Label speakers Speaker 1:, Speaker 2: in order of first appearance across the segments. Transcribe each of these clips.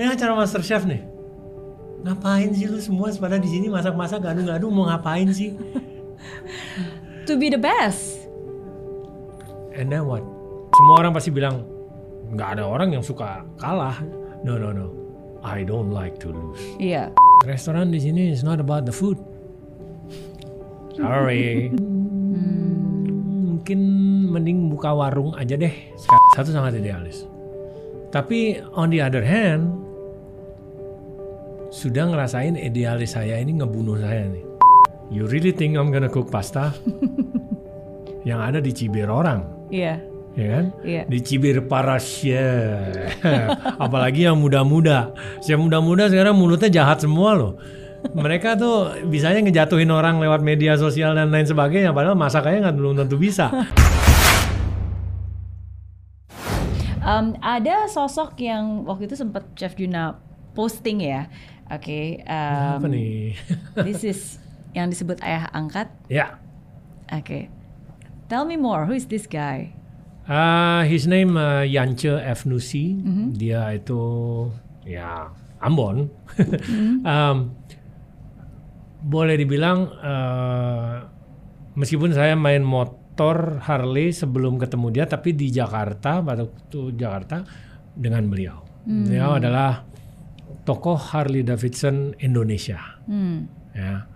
Speaker 1: Ini acara Master Chef nih. Ngapain sih lu semua pada di sini masak-masak gadu-gadu mau ngapain sih?
Speaker 2: To be the best.
Speaker 1: And then what? Semua orang pasti bilang nggak ada orang yang suka kalah. No no no. I don't like to lose.
Speaker 2: Iya.
Speaker 1: Restoran di sini is not about the food. Sorry. Mungkin mending buka warung aja deh. Satu sangat idealis. Tapi on the other hand, sudah ngerasain idealis saya ini ngebunuh saya nih. You really think I'm gonna cook pasta? yang ada dicibir orang,
Speaker 2: Iya.
Speaker 1: ya kan?
Speaker 2: Iya.
Speaker 1: Dicibir para chef. Apalagi yang muda-muda. Chef muda-muda sekarang mulutnya jahat semua loh. Mereka tuh bisanya ngejatuhin orang lewat media sosial dan lain sebagainya. Padahal masakannya nggak belum tentu bisa.
Speaker 2: Um, ada sosok yang waktu itu sempat Chef Juna posting ya. Oke. um,
Speaker 1: Apa nih?
Speaker 2: this is yang disebut ayah angkat.
Speaker 1: ya.
Speaker 2: Oke. Tell me more. Who is this guy?
Speaker 1: Uh, his name uh, Yance Efnusi. Dia itu ya Ambon. Um, boleh dibilang uh, meskipun saya main motor Harley sebelum ketemu dia, tapi di Jakarta pada waktu Jakarta dengan beliau. Beliau adalah tokoh Harley Davidson Indonesia.
Speaker 2: Hmm.
Speaker 1: ya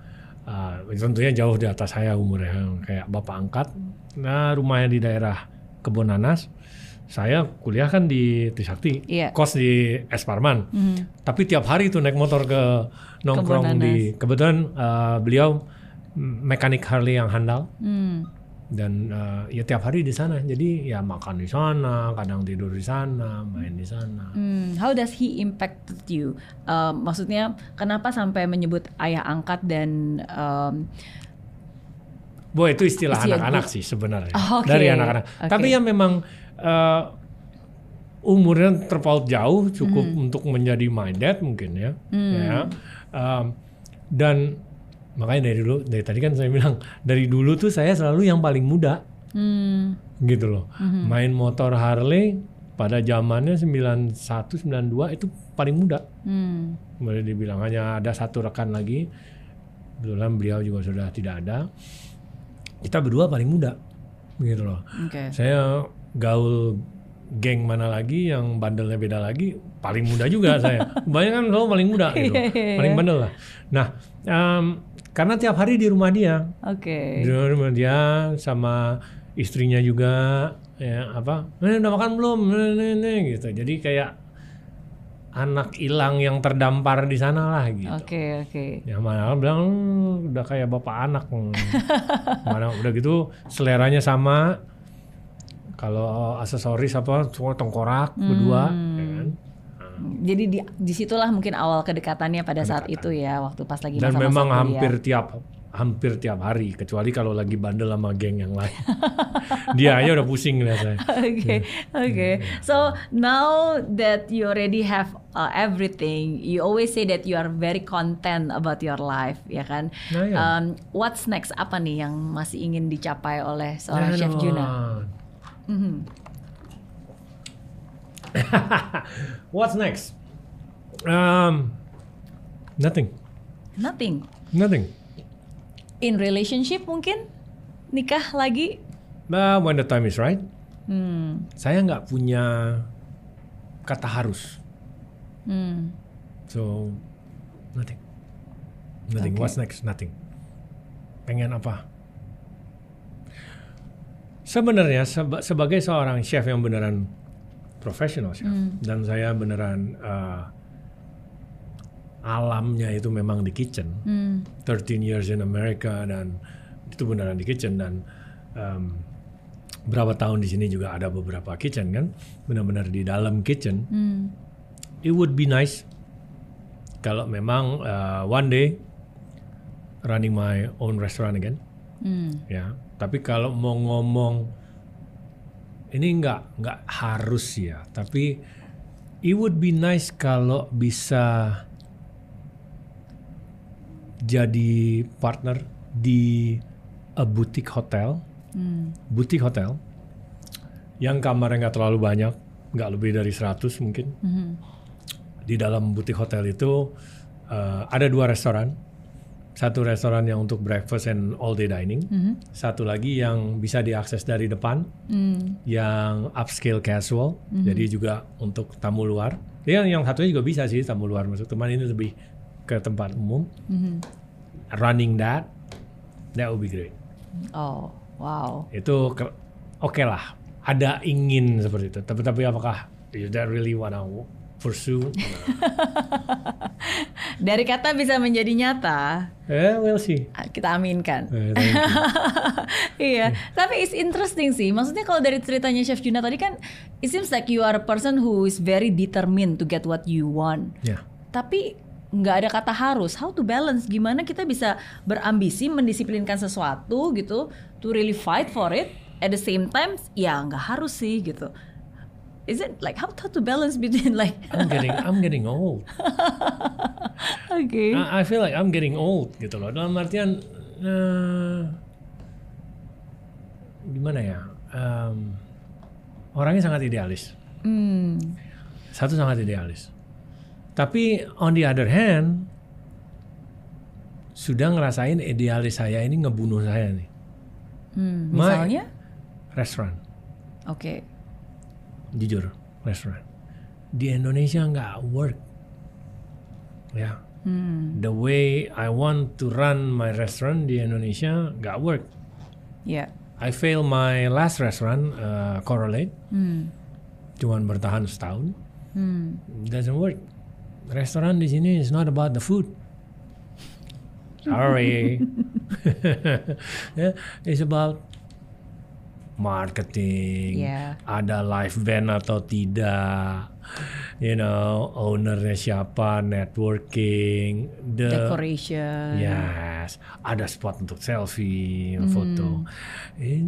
Speaker 1: Uh, tentunya jauh di atas saya umurnya kayak bapak angkat nah rumahnya di daerah kebun nanas saya kuliah kan di Trisakti
Speaker 2: Iya.
Speaker 1: kos di Es Parman
Speaker 2: Mhm.
Speaker 1: tapi tiap hari tuh naik motor ke nongkrong di kebetulan uh, beliau mm, mekanik Harley yang handal
Speaker 2: Hmm.
Speaker 1: Dan uh, ya tiap hari di sana jadi ya makan di sana kadang tidur di sana main di sana
Speaker 2: Hmm, how does he impacted you? Um, maksudnya kenapa sampai menyebut ayah angkat dan um,
Speaker 1: Boy itu istilah anak-anak sih sebenarnya
Speaker 2: Oh, oke.
Speaker 1: dari anak-anak.
Speaker 2: Oke.
Speaker 1: Tapi ya memang eh, umurnya terpaut jauh cukup
Speaker 2: Hmm.
Speaker 1: untuk menjadi my dad mungkin ya. ya. Em, dan makanya dari dulu dari tadi kan saya bilang dari dulu tuh saya selalu yang paling muda
Speaker 2: hmm,
Speaker 1: gitu loh. Main motor Harley pada zamannya 91 92 itu paling muda.
Speaker 2: hmm,
Speaker 1: Boleh dibilang hanya ada satu rekan lagi. Kebetulan beliau juga sudah tidak ada. Kita berdua paling muda, gitu loh.
Speaker 2: oke.
Speaker 1: Saya gaul geng mana lagi yang bandelnya beda lagi, paling muda juga saya. Kebanyakan selalu paling muda gitu, paling bandel lah. Nah, em, karena tiap hari di rumah dia,
Speaker 2: Oke.
Speaker 1: di rumah dia sama istrinya juga, ya apa, eh, udah makan belum, Nih, nih, nih," gitu. Jadi kayak anak hilang yang terdampar di sana lah gitu.
Speaker 2: Oke, oke.
Speaker 1: Ya mana bilang "Hmm, udah kayak bapak anak. Hmm. mana udah gitu seleranya sama. Kalau aksesoris apa semua tengkorak berdua, ya?
Speaker 2: Jadi di di situlah mungkin awal kedekatannya pada saat itu ya, waktu pas lagi
Speaker 1: Dan
Speaker 2: masa-masa
Speaker 1: memang
Speaker 2: kuliah.
Speaker 1: hampir tiap hampir tiap hari kecuali kalau lagi bandel sama geng yang lain. Dia aja udah pusing lihat saya.
Speaker 2: Okay, okay. So now that you already have uh, everything, you always say that you are very content about your life, ya kan?
Speaker 1: Nah, ya.
Speaker 2: Um, what's next? Apa nih yang masih ingin dicapai oleh seorang
Speaker 1: Nah,
Speaker 2: chef. Juna? Mhm.
Speaker 1: What's next? Um, nothing,
Speaker 2: Nothing.
Speaker 1: nothing.
Speaker 2: In relationship mungkin nikah lagi?
Speaker 1: But when the time is right,
Speaker 2: Hmm.
Speaker 1: saya nggak punya kata harus.
Speaker 2: Hmm.
Speaker 1: So nothing. Nothing.
Speaker 2: Okay.
Speaker 1: What's next? Nothing. Pengen apa? Sebenarnya seba- sebagai seorang chef yang beneran profesional chef dan saya beneran uh, alamnya itu memang di kitchen.
Speaker 2: Hmm.
Speaker 1: 13 years in America dan itu beneran di kitchen dan um, berapa tahun di sini juga ada beberapa kitchen kan benar-benar di dalam kitchen
Speaker 2: Hmm.
Speaker 1: it would be nice kalau memang uh, one day running my own restaurant again
Speaker 2: Hmm.
Speaker 1: ya tapi kalau mau ngomong ini nggak nggak harus ya tapi it would be nice kalau bisa jadi partner di a boutique hotel
Speaker 2: Hmm.
Speaker 1: boutique hotel yang kamarnya nggak terlalu banyak nggak lebih dari 100 mungkin
Speaker 2: Mhm.
Speaker 1: di dalam butik hotel itu uh, ada dua restoran. Satu restoran yang untuk breakfast and all day dining. Satu lagi yang bisa diakses dari depan, yang upscale casual. Jadi juga untuk tamu luar. Ya, yang satunya juga bisa sih tamu luar masuk. Teman ini lebih ke tempat umum. Running that, that would be great.
Speaker 2: Oh, wow.
Speaker 1: Itu ke- oke lah. Ada ingin seperti itu. Tapi tapi apakah is that really wanna pursue?
Speaker 2: Dari kata bisa menjadi nyata,
Speaker 1: eh, we'll see.
Speaker 2: ah, kita aminkan.
Speaker 1: Eh,
Speaker 2: iya, tapi it's interesting sih. Maksudnya kalau dari ceritanya Chef Juna tadi kan, it seems like you are a person who is very determined to get what you want.
Speaker 1: Ya.
Speaker 2: Tapi nggak ada kata harus. How to balance? Gimana kita bisa berambisi mendisiplinkan sesuatu gitu, to really fight for it. At the same time, ya nggak harus sih gitu. Is it like how to balance between like?
Speaker 1: I'm getting I'm getting old.
Speaker 2: Oke.
Speaker 1: I, I feel like I'm getting old gitu loh. Dalam artian eh, gimana ya? Em, orangnya sangat idealis.
Speaker 2: Hmm.
Speaker 1: Satu sangat idealis. Tapi on the other hand sudah ngerasain idealis saya ini ngebunuh saya nih.
Speaker 2: Hmm,
Speaker 1: My-
Speaker 2: Misalnya?
Speaker 1: Restoran,
Speaker 2: Oke.
Speaker 1: Jujur, restoran. Di Indonesia nggak work. Ya.
Speaker 2: Hmm.
Speaker 1: The way I want to run my restaurant di Indonesia nggak work.
Speaker 2: Ya.
Speaker 1: I fail my last restaurant, uh, Correlate,
Speaker 2: Hmm.
Speaker 1: cuman bertahan setahun.
Speaker 2: Hmm.
Speaker 1: Doesn't work. Restoran di sini is not about the food. Sorry. yeah, it's about marketing.
Speaker 2: Yeah.
Speaker 1: Ada live band atau tidak. You know, ownernya siapa, networking, the
Speaker 2: Decoration.
Speaker 1: Yes, ada spot untuk selfie, foto. Eh,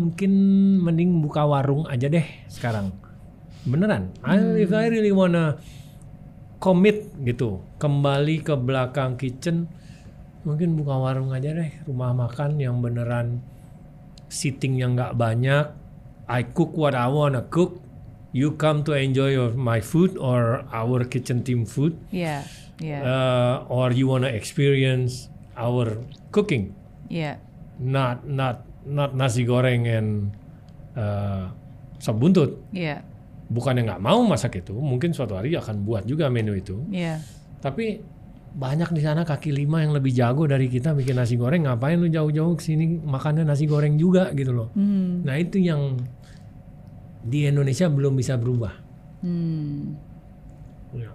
Speaker 1: Mungkin mending buka warung aja deh sekarang. Beneran. I- If I really wanna commit gitu, kembali ke belakang kitchen, mungkin buka warung aja deh, rumah makan yang beneran seating yang nggak banyak. I cook what I wanna cook. You come to enjoy your my food or our kitchen team food
Speaker 2: Iya. Iya.
Speaker 1: uh, or you want to experience our cooking
Speaker 2: Iya.
Speaker 1: not not not nasi goreng and uh, sop buntut
Speaker 2: Iya.
Speaker 1: bukannya nggak mau masak itu mungkin suatu hari akan buat juga menu itu
Speaker 2: Iya.
Speaker 1: tapi banyak di sana kaki lima yang lebih jago dari kita bikin nasi goreng ngapain lu jauh-jauh ke sini makannya nasi goreng juga gitu loh
Speaker 2: Hmm.
Speaker 1: nah itu yang di Indonesia belum bisa berubah
Speaker 2: Hmm.
Speaker 1: Ya.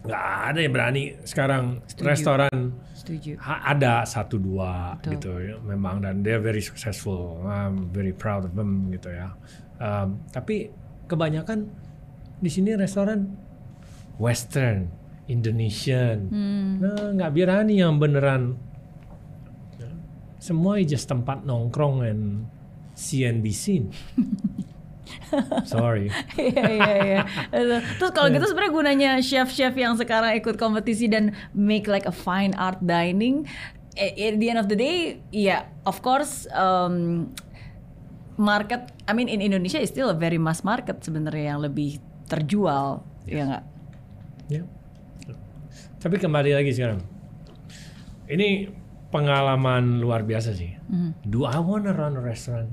Speaker 1: nggak ada yang berani sekarang restoran
Speaker 2: Setuju.
Speaker 1: Ada satu dua
Speaker 2: Betul.
Speaker 1: gitu ya memang dan they're very successful I'm very proud of them gitu ya Um, tapi kebanyakan di sini restoran Western Indonesian
Speaker 2: Hmm.
Speaker 1: nah nggak berani yang beneran semua just tempat nongkrong and see and be seen sorry
Speaker 2: Iya iya iya. Terus kalau gitu sebenarnya gunanya chef-chef yang sekarang ikut kompetisi dan make like a fine art dining eh, at the end of the day ya of course um, market I mean in Indonesia is still a very mass market sebenarnya yang lebih terjual ya nggak?
Speaker 1: Ya. Tapi kembali lagi sekarang. Ini pengalaman luar biasa sih. Do I wanna run a restaurant?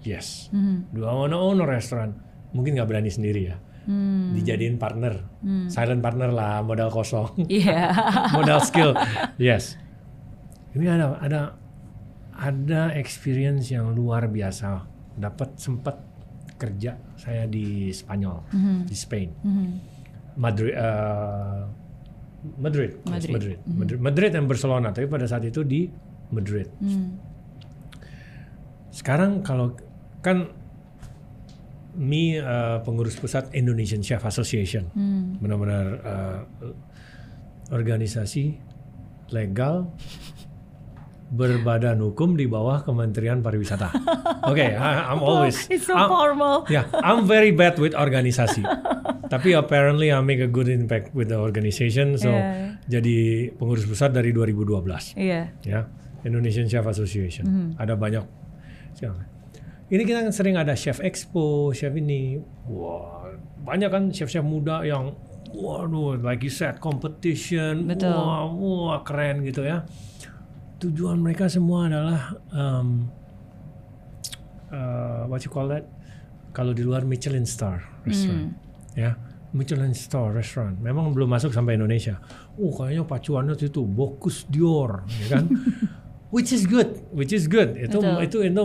Speaker 1: Yes. Do I wanna own a restaurant? Mungkin nggak berani sendiri ya. Dijadiin partner, silent partner lah, modal kosong,
Speaker 2: Iya.
Speaker 1: modal skill. Yes. Ini ada ada ada experience yang luar biasa. Dapat sempat kerja saya di Spanyol, di Spain. Madrid, uh, Madrid, yes,
Speaker 2: Madrid.
Speaker 1: Madrid, Madrid, Madrid dan Barcelona. Tapi pada saat itu di Madrid. Sekarang kalau kan Mi uh, pengurus pusat Indonesian Chef Association, benar-benar uh, organisasi legal berbadan hukum di bawah Kementerian Pariwisata. Oke, I- I'm always
Speaker 2: It's so
Speaker 1: I'm-
Speaker 2: formal.
Speaker 1: Ya, I'm very bad with organisasi. Tapi apparently I make a good impact with the organization. So
Speaker 2: Yeah.
Speaker 1: jadi pengurus pusat dari 2012
Speaker 2: Iya.
Speaker 1: ya Indonesian Chef Association.
Speaker 2: Mhm.
Speaker 1: Ada banyak. siapa? ini kita kan sering ada chef expo, chef ini, wah banyak kan chef-chef muda yang, waduh, like you said, competition,
Speaker 2: Betul.
Speaker 1: wah, wah keren gitu ya. Tujuan mereka semua adalah um, uh, what you call that? Kalau di luar Michelin star restaurant, ya. Michelin star restaurant. Memang belum masuk sampai Indonesia. Oh, kayaknya pacuannya itu Bocuse d'Or, ya kan? which is good, which is good. Itu
Speaker 2: Betul.
Speaker 1: itu itu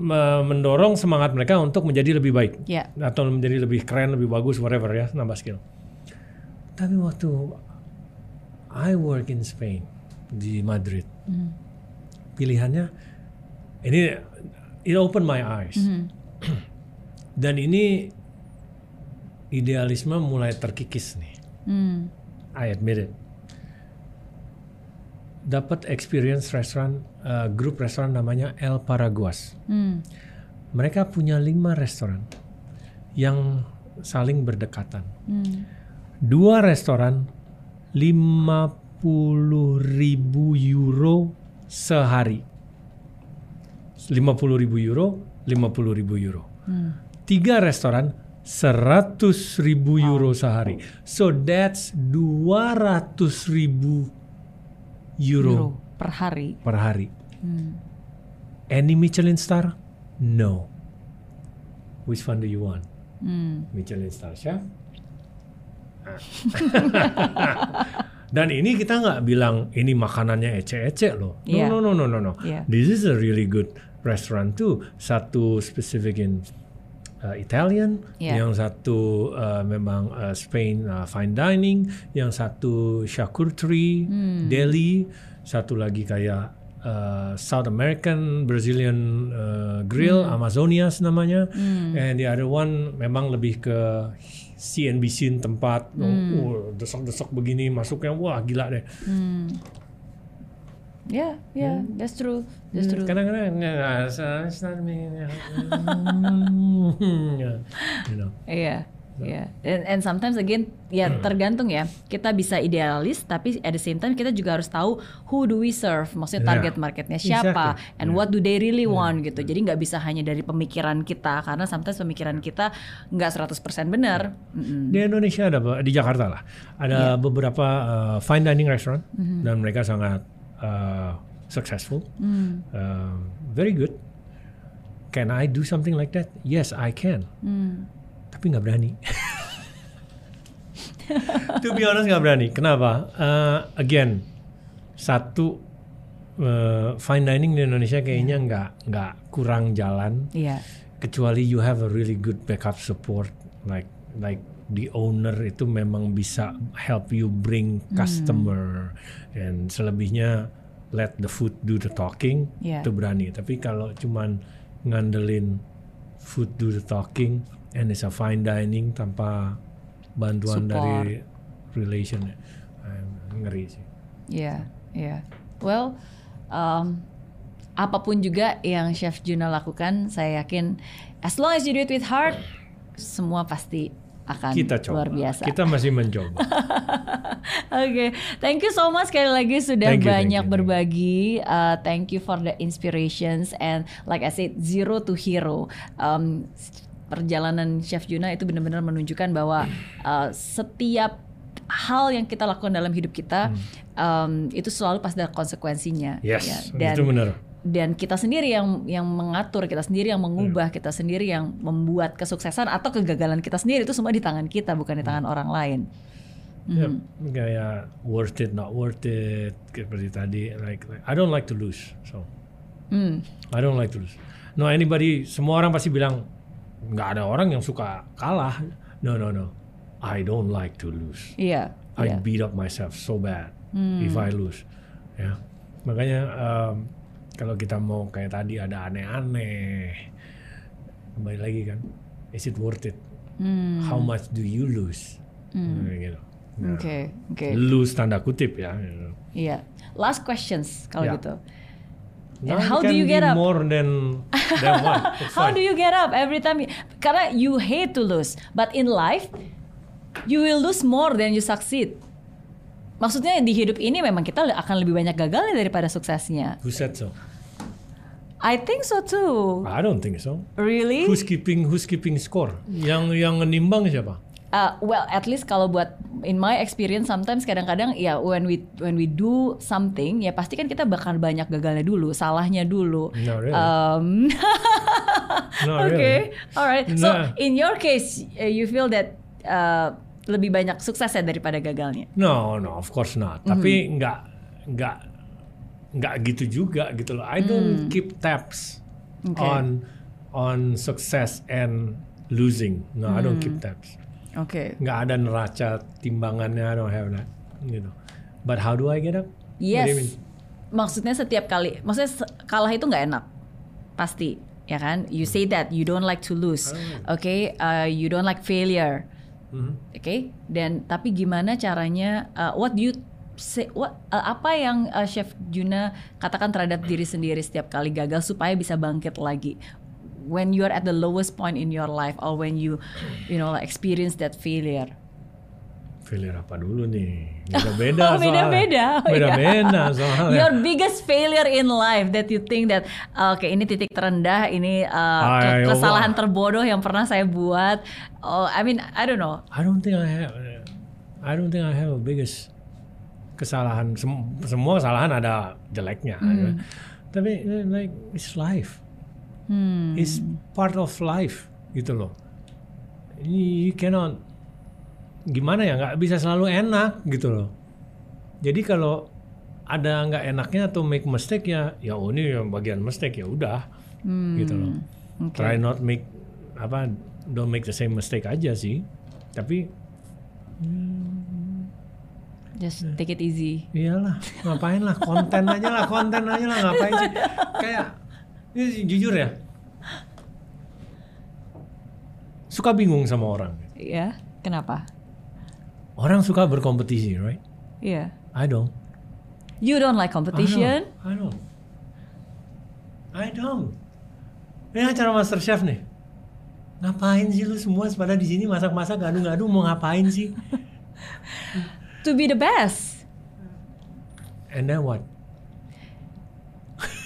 Speaker 1: me- mendorong semangat mereka untuk menjadi lebih baik
Speaker 2: Ya.
Speaker 1: atau menjadi lebih keren, lebih bagus, whatever ya, nambah skill. Tapi waktu I work in Spain di Madrid, pilihannya ini it opened my eyes. Dan ini idealisme mulai terkikis nih.
Speaker 2: Hmm.
Speaker 1: I admit it. Dapat experience restoran, uh, grup restoran namanya El Paraguas.
Speaker 2: Hmm.
Speaker 1: Mereka punya lima restoran yang saling berdekatan.
Speaker 2: Hmm.
Speaker 1: Dua restoran 50 ribu euro sehari. 50 ribu euro, 50 ribu euro. Tiga restoran 100 ribu euro sehari. So that's 200 ribu euro,
Speaker 2: Euro per hari.
Speaker 1: per hari. Any Michelin star? No. Which one do you want?
Speaker 2: Hmm.
Speaker 1: Michelin star chef. Dan ini kita nggak bilang ini makanannya ece-ece loh. No,
Speaker 2: Iya.
Speaker 1: no, no, no, no, no.
Speaker 2: Iya.
Speaker 1: This is a really good restaurant too. Satu specific in uh, Italian,
Speaker 2: Iya.
Speaker 1: yang satu uh, memang uh, Spain uh, fine dining, yang satu charcuterie,
Speaker 2: Hmm.
Speaker 1: deli, satu lagi kayak uh, South American Brazilian uh, grill,
Speaker 2: Hmm.
Speaker 1: Amazonias namanya, and the other one memang lebih ke CNBC tempat,
Speaker 2: Hmm.
Speaker 1: oh, desok-desok begini masuknya, wah gila deh.
Speaker 2: Yeah, yeah, that's true. That's true.
Speaker 1: Kadang-kadang nggak, me. you know.
Speaker 2: Iya, iya. And, and sometimes again, ya tergantung ya. Kita bisa idealis, tapi at the same time kita juga harus tahu who do we serve. Maksudnya
Speaker 1: Yeah.
Speaker 2: target marketnya siapa,
Speaker 1: Exactly.
Speaker 2: and what do they really want gitu. Jadi nggak bisa hanya dari pemikiran kita, karena sometimes pemikiran kita nggak 100% benar. Mm-mm.
Speaker 1: Di Indonesia ada di Jakarta lah ada beberapa uh, fine dining restaurant dan mereka sangat uh, successful, Uh, very good. Can I do something like that? Yes, I can. Tapi nggak berani. to be honest nggak berani. Kenapa? Uh, again, satu uh, fine dining di Indonesia kayaknya nggak nggak kurang jalan
Speaker 2: Iya,
Speaker 1: kecuali you have a really good backup support like like the owner itu memang bisa help you bring customer and selebihnya let the food do the talking
Speaker 2: Yeah.
Speaker 1: itu berani tapi kalau cuman ngandelin food do the talking and it's a fine dining tanpa bantuan
Speaker 2: Support.
Speaker 1: dari relation eh, ngeri sih
Speaker 2: iya, iya. Well, um, apa pun juga yang Chef Juna lakukan, saya yakin as long as you do it with heart, semua pasti akan
Speaker 1: kita coba
Speaker 2: luar biasa.
Speaker 1: kita masih mencoba
Speaker 2: Oke, thank you so much sekali lagi sudah
Speaker 1: Thank you,
Speaker 2: banyak
Speaker 1: you, thank you.
Speaker 2: berbagi. Uh, thank you for the inspirations and like I said zero to hero. Um, perjalanan Chef Juna itu benar-benar menunjukkan bahwa uh, setiap hal yang kita lakukan dalam hidup kita um, itu selalu pasti ada konsekuensinya.
Speaker 1: yes
Speaker 2: ya. Dan
Speaker 1: itu benar
Speaker 2: dan kita sendiri yang yang mengatur, kita sendiri yang mengubah,
Speaker 1: Hmm.
Speaker 2: kita sendiri yang membuat kesuksesan atau kegagalan kita sendiri itu semua di tangan kita bukan di tangan orang lain.
Speaker 1: Ya, kayak worth it, not worth it, seperti tadi. Like, like, I don't like to lose, so
Speaker 2: Hmm.
Speaker 1: I don't like to lose. No anybody, semua orang pasti bilang nggak ada orang yang suka kalah. No no no, I don't like to lose.
Speaker 2: Iya.
Speaker 1: I
Speaker 2: iya.
Speaker 1: beat up myself so bad if I lose. Ya, makanya um, kalau kita mau kayak tadi ada aneh-aneh, kembali lagi kan, is it worth it? How much do you lose? Nah, gitu. Nah,
Speaker 2: Oke, oke.
Speaker 1: lose tanda kutip ya. gitu.
Speaker 2: Iya. Last questions kalau
Speaker 1: Ya.
Speaker 2: gitu.
Speaker 1: Now
Speaker 2: And how
Speaker 1: it
Speaker 2: do you get up?
Speaker 1: More than than one.
Speaker 2: How do you get up every time? you- karena you hate to lose, but in life you will lose more than you succeed. Maksudnya di hidup ini memang kita akan lebih banyak gagalnya daripada suksesnya.
Speaker 1: Who said so?
Speaker 2: I think so too.
Speaker 1: I don't think so.
Speaker 2: Really?
Speaker 1: Who's keeping Who's keeping score? Yang yang nimbang siapa?
Speaker 2: Uh, well, at least kalau buat in my experience sometimes kadang-kadang ya when we when we do something ya pasti kan kita bakal banyak gagalnya dulu, salahnya dulu.
Speaker 1: No, really.
Speaker 2: Um,
Speaker 1: No,
Speaker 2: okay,
Speaker 1: really.
Speaker 2: alright. So
Speaker 1: Nah.
Speaker 2: in your case, uh, you feel that uh, lebih banyak suksesnya daripada gagalnya.
Speaker 1: No, no, of course not.
Speaker 2: Mm-hmm.
Speaker 1: Tapi nggak nggak nggak gitu juga gitu loh. I don't keep tabs
Speaker 2: Mm. Okay.
Speaker 1: on on success and losing. No, I don't
Speaker 2: Mm.
Speaker 1: keep tabs.
Speaker 2: Oke.
Speaker 1: Nggak ada neraca timbangannya. I don't have that. Gitu. But how do I get up? What do you
Speaker 2: Yes.
Speaker 1: mean?
Speaker 2: Maksudnya setiap kali, maksudnya kalah itu nggak enak, pasti, ya kan? You say that you don't like to lose, oke? Uh, you don't like failure,
Speaker 1: Mhm.
Speaker 2: oke? Dan tapi gimana caranya? uh, what do you say? What uh, apa yang uh, Chef Juna katakan terhadap diri sendiri setiap kali gagal supaya bisa bangkit lagi? When you are at the lowest point in your life, or when you, you know, experience that failure.
Speaker 1: Failure apa dulu nih? Beda-beda
Speaker 2: Oh,
Speaker 1: soalnya.
Speaker 2: beda-beda. Oh, iya.
Speaker 1: Beda-beda soalnya.
Speaker 2: Your biggest failure in life that you think that uh, oke ini titik terendah, ini uh, ke- kesalahan
Speaker 1: wah.
Speaker 2: terbodoh yang pernah saya buat. Oh, I mean, I don't know.
Speaker 1: I don't think I have. I don't think I have a biggest kesalahan. Sem- semua kesalahan ada jeleknya.
Speaker 2: Hmm.
Speaker 1: Tapi like it's life.
Speaker 2: Hmm.
Speaker 1: It's part of life gitu loh. You cannot gimana ya nggak bisa selalu enak gitu loh. Jadi kalau ada nggak enaknya atau make mistake ya ya oh ini yang bagian mistake ya udah gitu loh.
Speaker 2: Hmm. Oke.
Speaker 1: Try not make apa don't make the same mistake aja sih. Tapi
Speaker 2: Just take it easy.
Speaker 1: Iyalah, ngapain lah konten aja lah, konten aja lah ngapain sih? Kayak ini jujur ya, suka bingung sama orang.
Speaker 2: Ya, kenapa?
Speaker 1: Orang suka berkompetisi, right?
Speaker 2: Iya.
Speaker 1: I don't.
Speaker 2: You don't like competition?
Speaker 1: I don't. I don't. Ini acara Master Chef nih. Ngapain sih lu semua pada di sini masak-masak ngadu-ngadu mau ngapain sih?
Speaker 2: To be the best.
Speaker 1: And then what?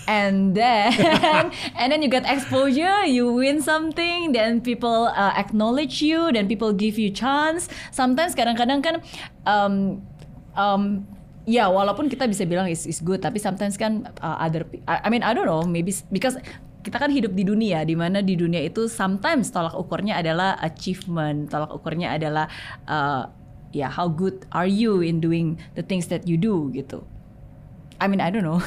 Speaker 2: And then and then you get exposure you win something then people uh, acknowledge you then people give you chance. Sometimes kadang-kadang kan um, um, ya walaupun kita bisa bilang is is good tapi sometimes kan uh, other I, I mean I don't know maybe because kita kan hidup di dunia di mana di dunia itu sometimes tolak ukurnya adalah achievement tolak ukurnya adalah uh, ya how good are you in doing the things that you do gitu I mean I don't know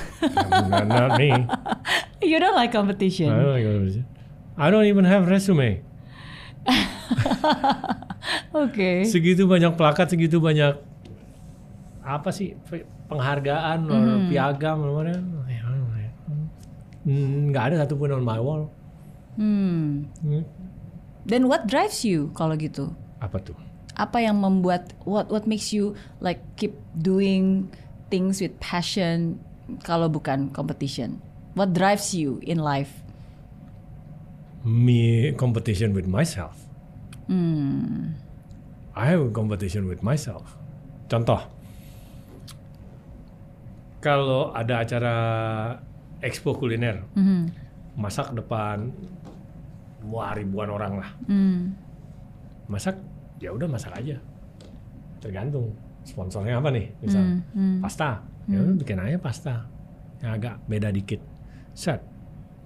Speaker 1: not, not me.
Speaker 2: You don't like competition.
Speaker 1: I don't, like competition. I don't even have resume.
Speaker 2: Oke.
Speaker 1: segitu banyak plakat, segitu banyak apa sih pe- penghargaan
Speaker 2: Hmm.
Speaker 1: piagam, namanya? Ya, ya. Hmm, nggak ada satupun on my wall.
Speaker 2: Hmm.
Speaker 1: Hmm,
Speaker 2: Then what drives you kalau gitu?
Speaker 1: Apa tuh?
Speaker 2: Apa yang membuat what what makes you like keep doing things with passion kalau bukan competition? What drives you in life?
Speaker 1: Me competition with myself.
Speaker 2: Hmm.
Speaker 1: I have a competition with myself. Contoh, kalau ada acara expo kuliner,
Speaker 2: Mhm.
Speaker 1: masak depan wah ribuan orang lah.
Speaker 2: Hmm.
Speaker 1: masak ya udah masak aja tergantung sponsornya apa nih? Misal
Speaker 2: Hmm, hmm.
Speaker 1: pasta. Ya udah bikin aja pasta. Yang agak beda dikit. Set.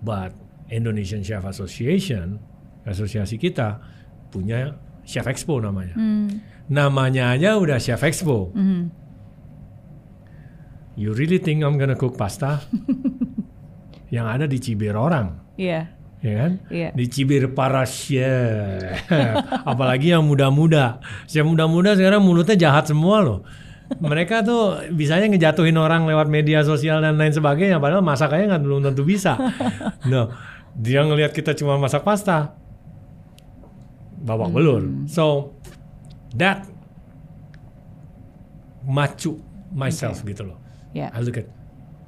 Speaker 1: But Indonesian Chef Association asosiasi kita punya Chef Expo namanya.
Speaker 2: Hmm.
Speaker 1: namanya aja udah Chef Expo.
Speaker 2: Mhm.
Speaker 1: you really think I'm gonna cook pasta? Yang ada di cibir orang.
Speaker 2: Iya.
Speaker 1: Ya kan?
Speaker 2: Iya.
Speaker 1: Dicibir para chef. Apalagi yang muda-muda. Chef muda-muda sekarang mulutnya jahat semua loh. Mereka tuh bisanya ngejatuhin orang lewat media sosial dan lain sebagainya. Padahal masak aja nggak belum tentu bisa. No, dia ngelihat kita cuma masak pasta, babak belur. So that macu myself gitu loh.
Speaker 2: Ya.
Speaker 1: I look at,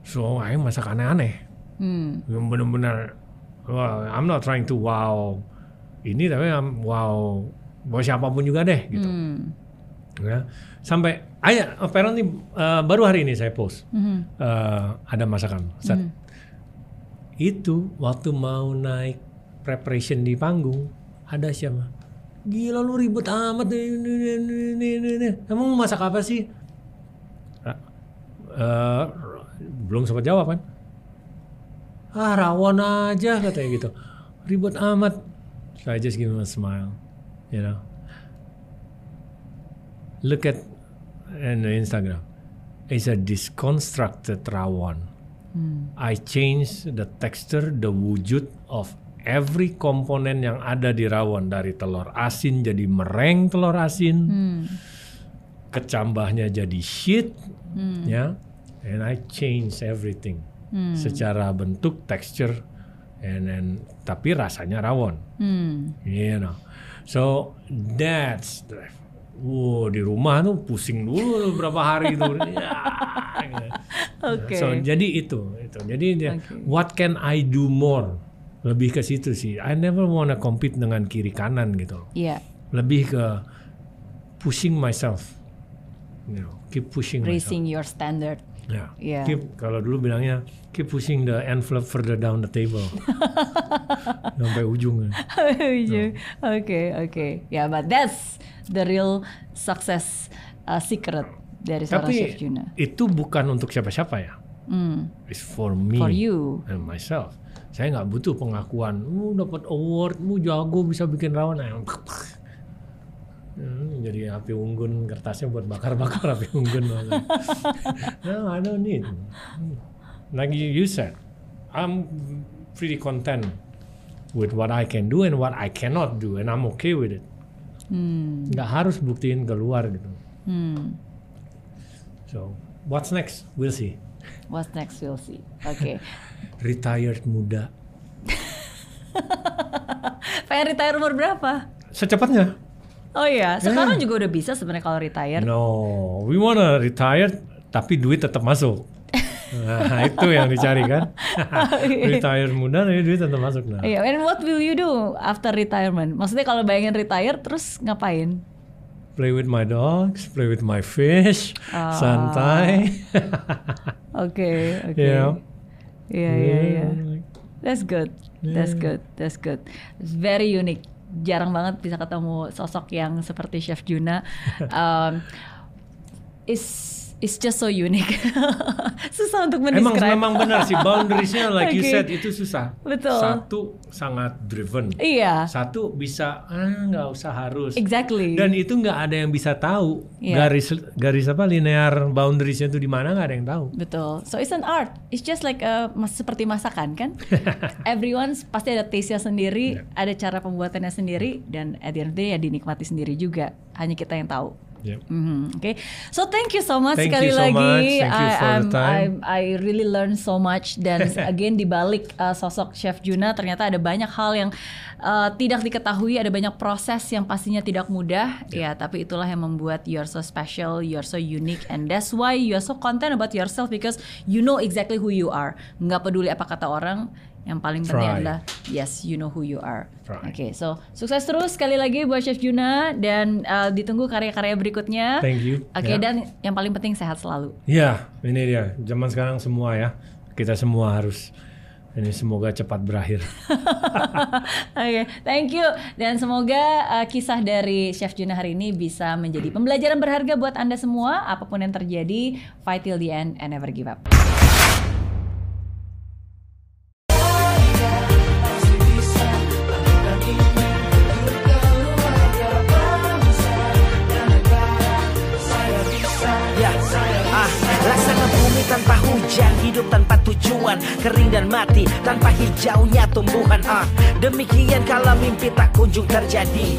Speaker 1: so ayo masak aneh-aneh
Speaker 2: Hmm.
Speaker 1: yang benar-benar well, I'm not trying to wow ini tapi I'm wow wow siapa pun juga deh gitu
Speaker 2: Hmm.
Speaker 1: ya sampai aja apparently uh, baru hari ini saya post
Speaker 2: Mhm.
Speaker 1: uh, ada masakan set itu waktu mau naik preparation di panggung ada siapa? Gila lu ribet amat nih, mau masak apa sih? Eh, belum sempat jawab kan? Ah rawon aja katanya gitu. Ribet amat. So I just give him a smile, you know. Look at in the Instagram. It's a disconstructed rawon. I change the texture, the wujud of every komponen yang ada di rawon dari telur asin jadi mereng telur asin, kecambahnya jadi shit, ya, and I change everything secara bentuk, texture, and then tapi rasanya rawon,
Speaker 2: Hmm.
Speaker 1: you know. So that's the, wow di rumah tuh pusing dulu berapa hari itu. Ya, gitu.
Speaker 2: Oke.
Speaker 1: So jadi itu, itu. Jadi
Speaker 2: Oke.
Speaker 1: what can I do more? Lebih ke situ sih. I never wanna compete dengan kiri kanan gitu.
Speaker 2: Iya.
Speaker 1: Lebih ke pushing myself. You know, keep pushing myself.
Speaker 2: Raising your standard.
Speaker 1: Ya.
Speaker 2: Iya.
Speaker 1: Keep kalau dulu bilangnya keep pushing the envelope further down the table. Sampai ujung.
Speaker 2: Oke, oke. Ya, but that's the real success uh, secret dari seorang Chef
Speaker 1: Tapi
Speaker 2: Juna.
Speaker 1: itu bukan untuk siapa-siapa ya.
Speaker 2: Hmm.
Speaker 1: It's for me.
Speaker 2: For you.
Speaker 1: and myself. Saya nggak butuh pengakuan. Mu dapat award, mu jago bisa bikin rawon. Hmm, jadi api unggun kertasnya buat bakar-bakar api unggun. no, I don't need. Like you said, I'm pretty content with what I can do and what I cannot do, and I'm okay with it.
Speaker 2: Hmm.
Speaker 1: Nggak harus buktiin keluar gitu.
Speaker 2: Hmm.
Speaker 1: So, what's next? We'll see.
Speaker 2: What's next we'll see. Oke.
Speaker 1: Retired muda.
Speaker 2: Pengen retire umur berapa?
Speaker 1: Secepatnya.
Speaker 2: Oh iya, sekarang juga udah bisa sebenarnya kalau retire.
Speaker 1: No, we wanna retire tapi duit tetap masuk. Nah, itu yang dicari kan. retire muda tapi duit tetap masuk. Nah,
Speaker 2: Iya, and what will you do after retirement? Maksudnya kalau bayangin retire terus ngapain?
Speaker 1: play with my dogs, play with my fish,
Speaker 2: Ah.
Speaker 1: santai.
Speaker 2: Oke, oke.
Speaker 1: Yeah.
Speaker 2: Iya, iya, iya. That's good. That's good. That's good. It's very unique. Jarang banget bisa ketemu sosok yang seperti Chef Juna. Um, is is just so unique. Susah untuk
Speaker 1: Emang
Speaker 2: mendescribe.
Speaker 1: memang benar sih boundariesnya like you
Speaker 2: Oke.
Speaker 1: said itu susah.
Speaker 2: Betul.
Speaker 1: Satu sangat driven.
Speaker 2: Iya,
Speaker 1: Satu bisa ah nggak usah harus.
Speaker 2: exactly.
Speaker 1: Dan itu nggak ada yang bisa tahu
Speaker 2: Iya.
Speaker 1: garis garis apa linear boundariesnya itu di mana nggak ada yang tahu.
Speaker 2: Betul. So it's an art. It's just like a, mas- seperti masakan kan. Everyone pasti ada taste-nya sendiri,
Speaker 1: Yeah.
Speaker 2: ada cara pembuatannya sendiri, dan at the end of the day ya dinikmati sendiri juga. Hanya kita yang tahu.
Speaker 1: Yep.
Speaker 2: Mhm, Oke, so thank you so much
Speaker 1: Thank
Speaker 2: sekali
Speaker 1: you so
Speaker 2: lagi.
Speaker 1: much. Thank you
Speaker 2: I,
Speaker 1: for the
Speaker 2: I'm-
Speaker 1: time.
Speaker 2: I'm- I really learn so much dan again di balik uh, sosok Chef Juna ternyata ada banyak hal yang uh, tidak diketahui, ada banyak proses yang pastinya tidak mudah. Ya, tapi itulah yang membuat you are so special, you are so unique, and that's why you are so content about yourself because you know exactly who you are. Nggak peduli apa kata orang. Yang paling penting
Speaker 1: Try.
Speaker 2: adalah yes, you know who you are. Oke, so sukses terus sekali lagi buat Chef Juna dan uh, ditunggu karya-karya berikutnya.
Speaker 1: Thank you.
Speaker 2: Oke,
Speaker 1: Ya.
Speaker 2: dan yang paling penting sehat selalu.
Speaker 1: Ya, ini dia. Zaman sekarang semua ya. Kita semua harus ini semoga cepat berakhir.
Speaker 2: Oke, thank you. Dan semoga uh, kisah dari Chef Juna hari ini bisa menjadi pembelajaran berharga buat Anda semua. Apa pun yang terjadi, fight till the end and never give up.
Speaker 3: Mati tanpa hijaunya tumbuhan. Ah, demikian kalau mimpi tak kunjung terjadi.